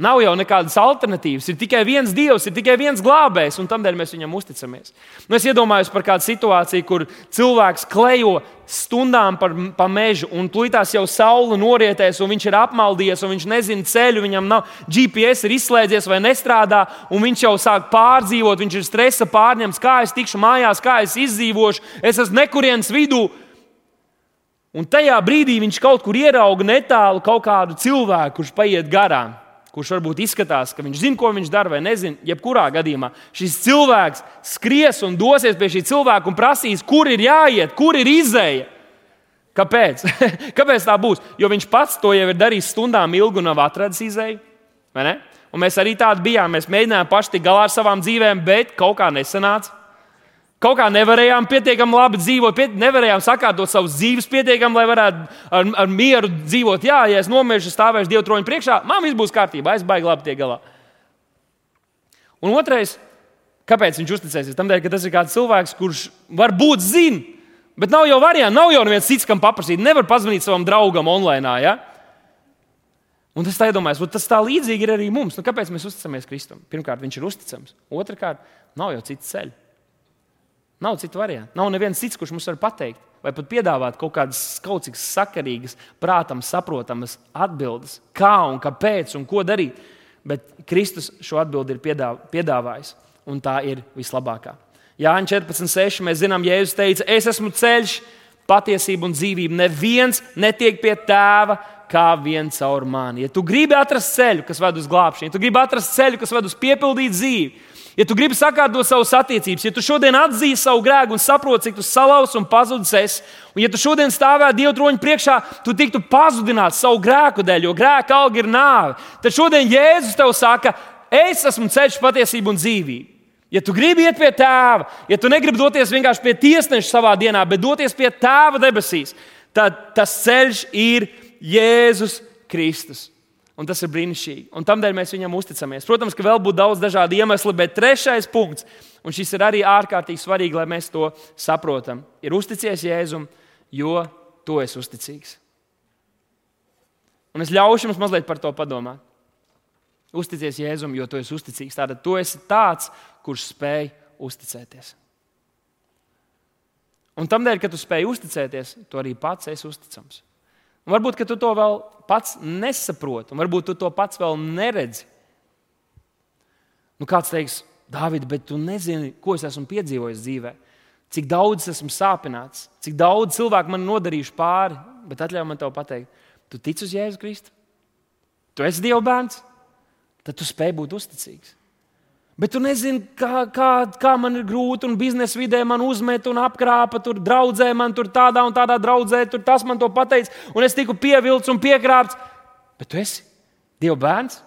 Nav jau nekādas alternatīvas. Ir tikai viens dievs, ir tikai viens glābējs, un tādēļ mēs viņam uzticamies. Nu, es iedomājos par kādu situāciju, kur cilvēks klejo stundām par, pa mežu, un tūlītās jau saule norietēs, un viņš ir apmaldījies, un viņš nezina ceļu, viņam nav GPS, ir izslēdzies vai nestrādā, un viņš jau sāk pārdzīvot, viņš ir stresa pārņemts, kā es tikšu mājās, kā es izdzīvošu, es esmu nekurienes vidū. Un tajā brīdī viņš kaut kur ierauga netālu kaut kādu cilvēku, kurš paiet garām kurš varbūt izskatās, ka viņš zina, ko viņš dara, vai nezina, jebkurā gadījumā šis cilvēks skries un dosies pie šī cilvēka un prasīs, kur ir jāiet, kur ir izēja. Kāpēc? Kāpēc tā būs? Jo viņš pats to jau ir darījis stundām ilgi un nav atradzis izēju. Un mēs arī tādi bijām. Mēs mēģinājām paši tikt galā ar savām dzīvēm, bet kaut kā nesanāca. Kaut kā nevarējām pietiekami labi dzīvot, piet, nevarējām sakārtot savus dzīves pietiekami, lai varētu ar, ar mieru dzīvot. Jā, ja es nomiršu, stāvēšu Dieva troņa priekšā, man viss būs kārtībā, es baigi labi tiek galā. Un otrais, kāpēc viņš uzticēsies? Tādēļ, ka tas ir kāds cilvēks, kurš varbūt zina, bet nav jau variants, nav jau neviens cits, kam paprasīt. Nevar pazvanīt savam draugam online. Ja? Un es iedomājos, tas tā līdzīgi ir arī mums. Nu, kāpēc mēs uzticamies Kristum? Pirmkārt, viņš ir uzticams. Otrakārt, nav jau cits ceļš. Nav citu variantu. Nav neviens cits, kurš mums var pateikt, vai pat piedāvāt kaut kādas kaut cik sakarīgas, prātam saprotamas atbildes, kā un kāpēc un ko darīt. Bet Kristus šo atbildi ir piedāvājis, un tā ir vislabākā. Jāņa 14.6. mēs zinām, Jēzus teica, es esmu ceļš, patiesība un dzīvība. Neviens netiek pie tēva kā viens caur mani. Ja tu gribi atrast ceļu, kas ved uz glābšanu, ja tu gribi atrast ceļu, kas ved uz piepildītu dzīvi, Ja tu gribi sakārtot savas attiecības, ja tu šodien atzīsi savu grēku un saproti, cik tu salauz un pazudis esi, un ja tu šodien stāvētu Dieva troņa priekšā, tu tiktu pazudināts savu grēku dēļ, jo grēka alga ir nāve. Tad šodien Jēzus tev saka, es esmu ceļš, patiesība un dzīvība. Ja tu gribi iet pie tēva, ja tu negribi doties vienkārši pie tiesneša savā dienā, bet doties pie tēva debesīs, tad tas ceļš ir Jēzus Kristus. Un tas ir brīnišķīgi. Un tādēļ mēs viņam uzticamies. Protams, ka vēl būtu daudz dažādu iemeslu, bet trešais punkts, un šis ir arī ārkārtīgi svarīgi, lai mēs to saprotam, ir uzticies Jēzum, jo tu esi uzticīgs. Un es ļaušu jums mazliet par to padomāt. Uzticies Jēzum, jo tu esi uzticīgs. Tātad tu esi tāds, kurš spēj uzticēties. Un tādēļ, ka tu spēj uzticēties, tu arī pats esi uzticams. Un varbūt tu to vēl pats nesaproti, un varbūt tu to pats vēl neredzi. Nu, kāds teiks, Dārvid, bet tu nezini, ko es esmu piedzīvojis dzīvē. Cik daudz esmu sāpināts, cik daudz cilvēku man nodarījuši pāri, bet atļauj man te pateikt, tu tici uz Jēzu Kristu? Tu esi Dieva bērns, tad tu spēj būt uzticīgs. Bet tu nezini, kā, kā, kā man ir grūti, un biznesa vidē man uzmet un apkrāpa, tur draudzē man tur tādā un tādā draudzē, tur tas man to pateica, un es tiku pievilcis un piekrāpts. Bet tu esi Dieva bērns,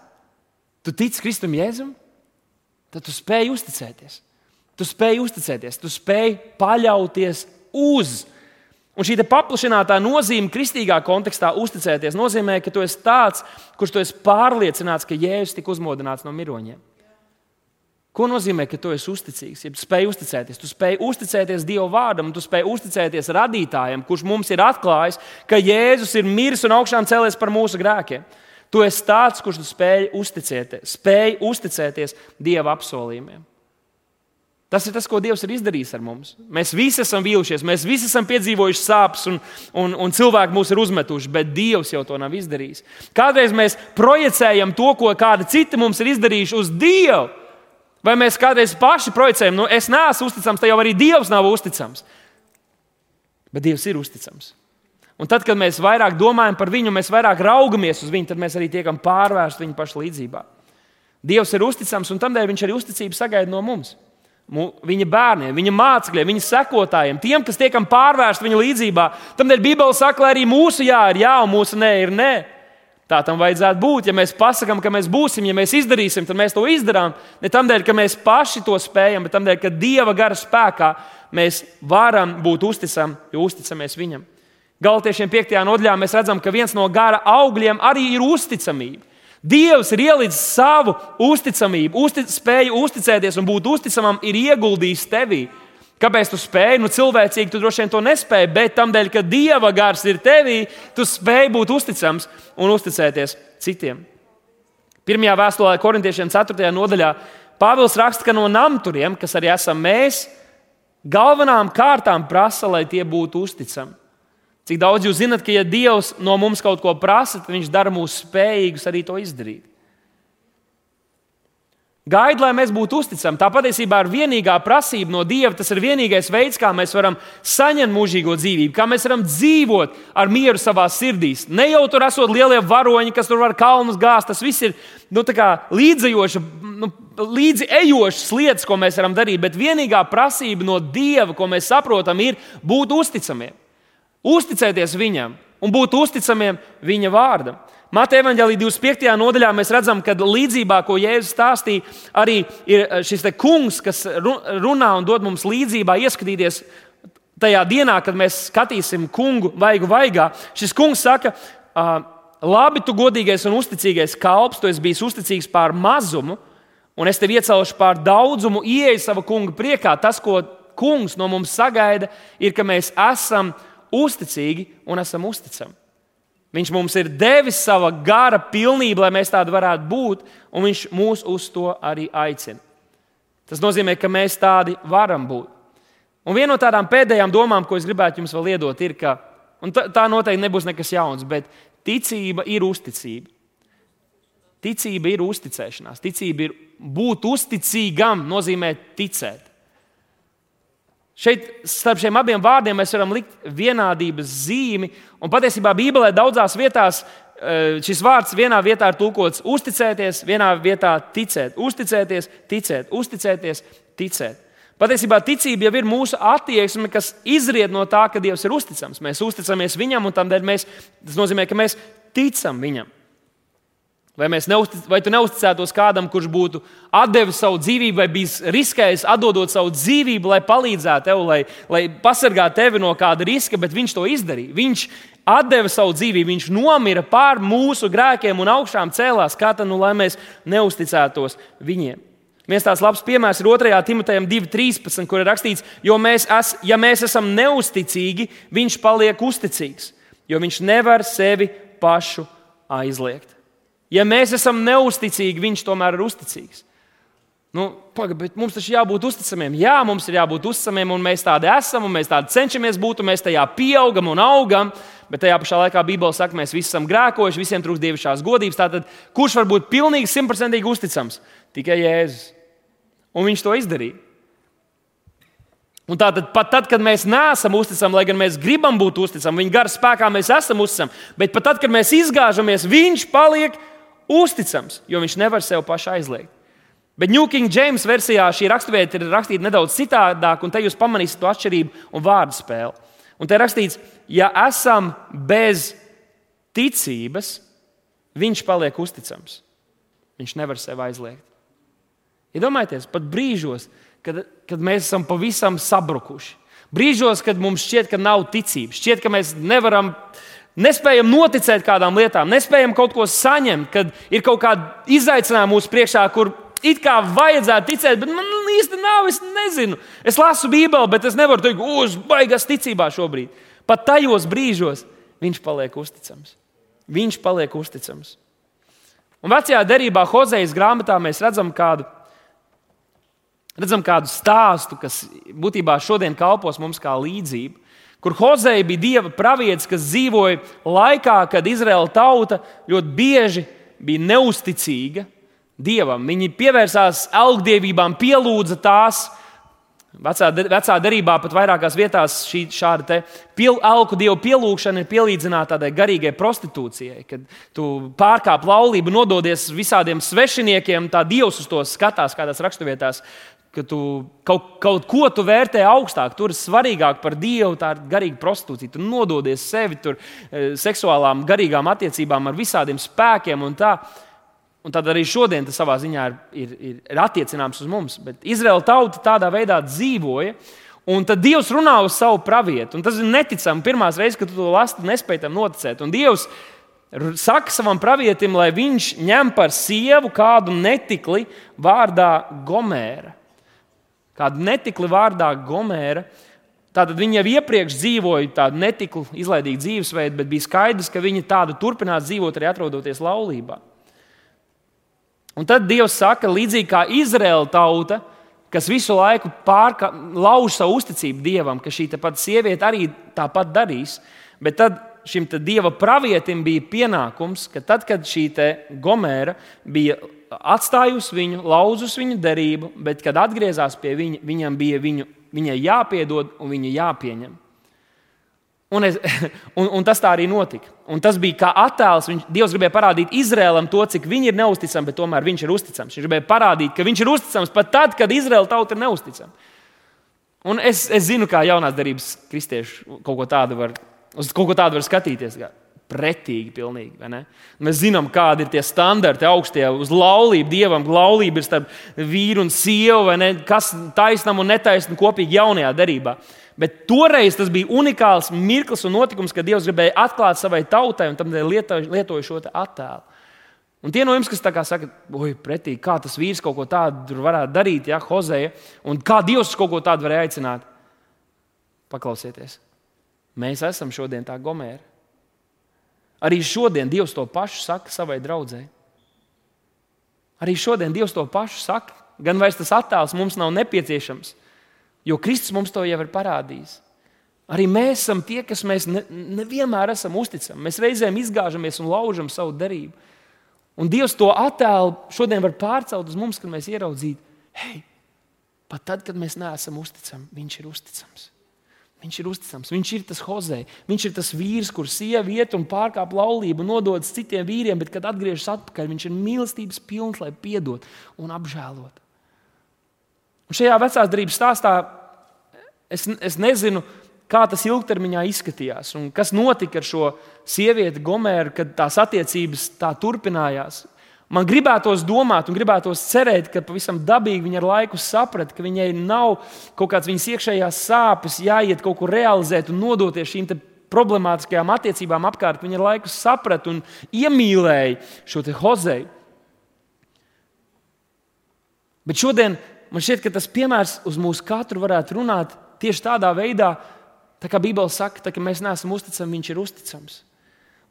tu tici Kristum Jēzum, tad tu spēj uzticēties. Tu spēj uzticēties, tu spēj paļauties uz. Un šī paplašinātā nozīme, kristīgā kontekstā, uzticēties, nozīmē, ka tu esi tāds, kurš tu esi pārliecināts, ka Jēzus tika uzmodināts no miroņiem. Ko nozīmē, ka tu esi uzticīgs? Ja tu spēj uzticēties, tu spēj uzticēties Dieva vārdam, tu spēj uzticēties radītājam, kurš mums ir atklājis, ka Jēzus ir miris un augšām cēlies par mūsu grēkiem. Tu esi tāds, kurš spēj uzticēties, spēj uzticēties Dieva apsolījumiem. Tas ir tas, ko Dievs ir izdarījis ar mums. Mēs visi esam vīlušies, mēs visi esam piedzīvojuši sāpes, un, un, un cilvēki mūs ir uzmetuši, bet Dievs jau to nav izdarījis. Kādreiz mēs projicējam to, ko kādi citi mums ir izdarījuši, uz Dievu. Vai mēs kādreiz paši projicējam, nu, es neesmu uzticams, tad jau arī Dievs nav uzticams. Bet Dievs ir uzticams. Un tad, kad mēs vairāk domājam par viņu, mēs vairāk raugamies uz viņu, tad mēs arī tiekam pārvērsti viņa paša līdzjūtībā. Dievs ir uzticams, un tādēļ viņš arī uzticību sagaida no mums. Viņa bērniem, viņa mācekļiem, viņa sekotājiem, tiem, kas tiekam pārvērsti viņa līdzjūtībā. Tādēļ Bībele saka, lai arī mūsu jā ir jā, un mūsu nē ir nē. Tā tam vajadzētu būt. Ja mēs pasakām, ka mēs būsim, ja mēs izdarīsim, tad mēs to izdarām. Ne tādēļ, ka mēs paši to spējam, bet tādēļ, ka Dieva gara spēkā mēs varam būt uzticami, jo uzticamies Viņam. Galtiešiem 5. nodaļā mēs redzam, ka viens no gara augļiem arī ir uzticamība. Dievs ir ielicis savu uzticamību, uztic, spēju uzticēties un būt uzticamam, ir ieguldījis tevī. Kāpēc tu spēj? Nu, cilvēcīgi tu droši vien to nespēji, bet tam dēļ, ka dieva gars ir tevī, tu spēj būt uzticams un uzticēties citiem. Pirmajā vēstulē, korintiešiem 4. nodaļā, Pāvils raksta, ka no namturiem, kas arī esam mēs, galvenām kārtām prasa, lai tie būtu uzticami. Cik daudz jūs zinat, ka, ja Dievs no mums kaut ko prasa, tad Viņš dara mūs spējīgus arī to izdarīt. Gaida, lai mēs būtu uzticami. Tā patiesībā ir vienīgā prasība no Dieva. Tas ir vienīgais veids, kā mēs varam saņemt mūžīgo dzīvību, kā mēs varam dzīvot ar mieru savā sirdīs. Ne jau tur esot lielie varoņi, kas tur var kalnus gāzt. Tas viss ir nu, līdzējoši, nu, līdzi ejošas lietas, ko mēs varam darīt. Bet vienīgā prasība no Dieva, ko mēs saprotam, ir būt uzticamiem. Uzticēties Viņam un būt uzticamiem viņa vārdam. Mateja evanģēlī 25. nodaļā mēs redzam, ka līdzībā, ko Jēzus stāstīja, arī ir šis kungs, kas runā un dod mums līdzībā ieskatīties tajā dienā, kad mēs skatīsim kungu vaigu vaigā. Šis kungs saka, labi, tu godīgais un uzticīgais kalps, tu esi bijis uzticīgs pār mazumu, un es tevi iecelšu pār daudzumu, ieeja sava kunga priekā. Tas, ko kungs no mums sagaida, ir, ka mēs esam uzticīgi un esam uzticami. Viņš mums ir devis sava gara pilnību, lai mēs tādi varētu būt, un viņš mūs uz to arī aicina. Tas nozīmē, ka mēs tādi varam būt. Un viena no tādām pēdējām domām, ko es gribētu jums vēl iedot, ir, ka tā noteikti nebūs nekas jauns, bet ticība ir uzticība. Ticība ir uzticēšanās. Ticība ir būt uzticīgam, nozīmē ticēt. Šeit starp šiem abiem vārdiem mēs varam likt vienādības zīmi. Un patiesībā Bībelē daudzās vietās eh, šis vārds vienā vietā ir tulkots uzticēties, vienā vietā ticēt, uzticēties, ticēt, uzticēties, ticēt. Patiesībā ticība jau ir mūsu attieksme, kas izriet no tā, ka Dievs ir uzticams. Mēs uzticamies Viņam, un mēs, tas nozīmē, ka mēs ticam Viņam. Vai, neustic, vai tu neusticētos kādam, kurš būtu devis savu dzīvību, vai bijis riskējis atdodot savu dzīvību, lai palīdzētu tev, lai, lai pasargātu tevi no kāda riska, bet viņš to izdarīja. Viņš deva savu dzīvību, viņš nomira pār mūsu grēkiem un augšām cēlās. Kā tad, nu, lai mēs neusticētos viņiem? Viens tāds labs piemērs ir 2. Timotejam 2.13, kur ir rakstīts, jo mēs, es, ja mēs esam neusticīgi, viņš paliek uzticīgs, jo viņš nevar sevi pašu aizliegt. Ja mēs esam neusticīgi, viņš tomēr ir uzticīgs. Nu, paga, mums taču jābūt uzticamiem. Jā, mums ir jābūt uzticamiem, un mēs tādi esam, un mēs tādi cenšamies būt, un mēs tajā pieaugam un augam. Bet tajā pašā laikā Bībelē saka, mēs visi esam grēkojuši, visiem trūkst dievišķās godības. Tātad, kurš var būt pilnīgi simtprocentīgi uzticams? Tikai Jēzus. Un viņš to izdarīja. Un tātad, pat tad, kad mēs neesam uzticami, lai gan mēs gribam būt uzticami, viņa gara spēkā mēs esam uzticami, bet pat tad, kad mēs izgāžamies, viņš paliek uzticams uzticams, jo viņš nevar sev pašu aizliegt. Bet New King James versijā šī raksturvieta ir rakstīta nedaudz citādāk, un te jūs pamanīsiet to atšķirību un vārdu spēli. Un te rakstīts, ja esam bez ticības, viņš paliek uzticams. Viņš nevar sev aizliegt. Iedomājieties, ja pat brīžos, kad, kad mēs esam pavisam sabrukuši. Brīžos, kad mums šķiet, ka nav ticības, šķiet, ka mēs nevaram nespējam noticēt kādām lietām, nespējam kaut ko saņemt, kad ir kaut kāda izaicinājuma mūsu priekšā, kur it kā vajadzētu ticēt, bet man īsti nav. Es nezinu. Es lasu Bībeli, bet es nevaru teikt, uz baigas ticībā šobrīd. Pat tajos brīžos viņš paliek uzticams. Viņš paliek uzticams. Un vecajā derībā, Hozejas grāmatā, mēs redzam kādu, redzam kādu stāstu, kas būtībā šodien kalpos mums kā līdzība kur Hozeja bija dieva pravietis, kas dzīvoja laikā, kad Izraēla tauta ļoti bieži bija neusticīga dievam. Viņi pievērsās augdievībām, pielūdza tās. Vecā, vecā derībā pat vairākās vietās šī šāda piel, alku dievu pielūgšana ir pielīdzināta tādai garīgai prostitūcijai, kad tu pārkāp laulību, nododies visādiem svešiniekiem, tā dievs uz to skatās kādās raksturvietās ka tu kaut, kaut ko tu vērtē augstāk, tur ir svarīgāk par Dievu, tā ir garīga prostitūcija. Tu nododies sevi tur e, seksuālām, garīgām attiecībām ar visādiem spēkiem un tā. Un tad arī šodien tas savā ziņā ir, ir, ir, ir attiecināms uz mums. Bet Izraēla tauta tādā veidā dzīvoja. Un tad Dievs runā uz savu pravietu. Un tas ir neticami. Pirmā reize, kad tu to lasi, nespēji tam noticēt. Un Dievs saka savam pravietim, lai viņš ņem par sievu kādu netikli vārdā Gomēra kādu netikli vārdā Gomēra. Tātad viņa jau iepriekš dzīvoja tādu netiklu, izlaidīgu dzīvesveidu, bet bija skaidrs, ka viņa tādu turpinās dzīvot arī atrodoties laulībā. Un tad Dievs saka, līdzīgi kā Izraēla tauta, kas visu laiku pārka, lauž savu uzticību Dievam, ka šī pati sieviete arī tāpat darīs. Bet tad šim dieva pravietim bija pienākums, ka tad, kad šī Gomēra bija atstājusi viņu, lauzus viņu derību, bet, kad atgriezās pie viņa, viņam bija viņu, viņai jāpiedod un viņa jāpieņem. Un, es, un, un tas tā arī notika. Un tas bija kā attēls. Viņš, Dievs gribēja parādīt Izrēlam to, cik viņi ir neusticami, bet tomēr viņš ir uzticams. Viņš gribēja parādīt, ka viņš ir uzticams pat tad, kad Izraēla tauta ir neusticama. Un es, es zinu, kā jaunās darbības kristieši kaut ko tādu var Uz kaut ko tādu var skatīties. Kā pretīgi. Pilnīgi, Mēs zinām, kādi ir tie standarti augstie uz laulību. Dievam laulība ir starp vīru un sievu, kas taisnām un netaisnām kopīgi jaunajā derībā. Bet toreiz tas bija unikāls mirklis un notikums, kad Dievs gribēja atklāt savai tautai un tam lietoja, šo attēlu. Un tie no jums, kas saka, oi, pretī, kā tas vīrs kaut ko tādu varētu darīt, ja Hozeja, un kā Dievs kaut ko tādu varēja aicināt, paklausieties. Mēs esam šodien tā gomēra. Arī šodien Dievs to pašu saka savai draudzēji. Arī šodien Dievs to pašu saka. Gan vairs tas attēls mums nav nepieciešams, jo Kristus mums to jau ir parādījis. Arī mēs esam tie, kas mēs nevienmēr ne esam uzticami. Mēs reizēm izgāžamies un laužam savu darību. Un Dievs to attēlu šodien var pārcelt uz mums, kad mēs ieraudzītu, hei, pat tad, kad mēs neesam uzticami, Viņš ir uzticams. Viņš ir uzticams, viņš ir tas hozē, viņš ir tas vīrs, kurš sieviete iet un pārkāp laulību, nododas citiem vīriem, bet, kad atgriežas atpakaļ, viņš ir mīlestības pilns, lai piedod un apžēlot. Un šajā vecās darbības stāstā es, es nezinu, kā tas ilgtermiņā izskatījās un kas notika ar šo sievieti Gomēru, kad tās attiecības tā turpinājās. Man gribētos domāt, un gribētos cerēt, ka pavisam dabīgi viņa ar laiku saprata, ka viņai nav kaut kādas viņas iekšējās sāpes, jāiet kaut kur realizēt un nodoties šīm problemātiskajām attiecībām apkārt. Viņa ar laiku saprata un iemīlēja šo hozeju. Bet šodien man šķiet, ka tas piemērs uz mūsu katru varētu runāt tieši tādā veidā, tā kā Bībele saka, tā, ka mēs neesam uzticami, viņš ir uzticams.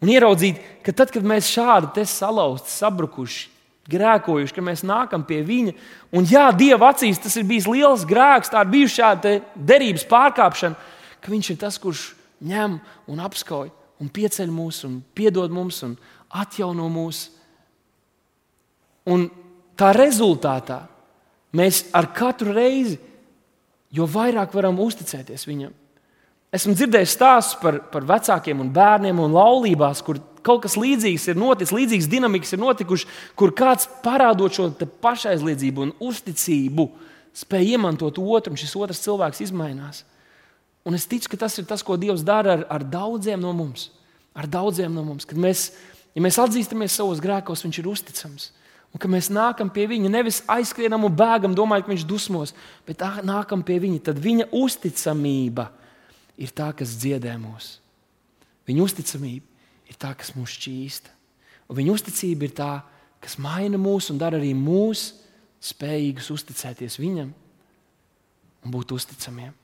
Un ieraudzīt, ka tad, kad mēs šādi salauzti, sabrukuši, grēkojuši, ka mēs nākam pie viņa, un jā, Dieva acīs tas ir bijis liels grēks, tā ir bijusi šāda derības pārkāpšana, ka viņš ir tas, kurš ņem un apskauj un pieceļ mūs, un piedod mums un atjauno mūs. Un tā rezultātā mēs ar katru reizi, jo vairāk varam uzticēties viņam, Esmu dzirdējis stāstus par, par vecākiem un bērniem un laulībās, kur kaut kas līdzīgs ir noticis, līdzīgs dinamikas ir notikušas, kur kāds parādot šo pašaizliedzību un uzticību, spēj iemantot otru, un šis otrs cilvēks izmainās. Un es ticu, ka tas ir tas, ko Dievs dara ar, ar daudziem no mums. Ar daudziem no mums. Kad mēs, ja mēs atzīstamies savos grēkos, Viņš ir uzticams. Un kad mēs nākam pie viņa, nevis aizskrienam un bēgam, domājot, ka viņš dusmos, bet nākam pie viņa, tad viņa uzticamība ir ir tā, kas dziedē mūs. Viņa uzticamība ir tā, kas mūs šķīsta. Un viņa uzticība ir tā, kas maina mūs un dara arī mūs spējīgus uzticēties viņam un būt uzticamiem.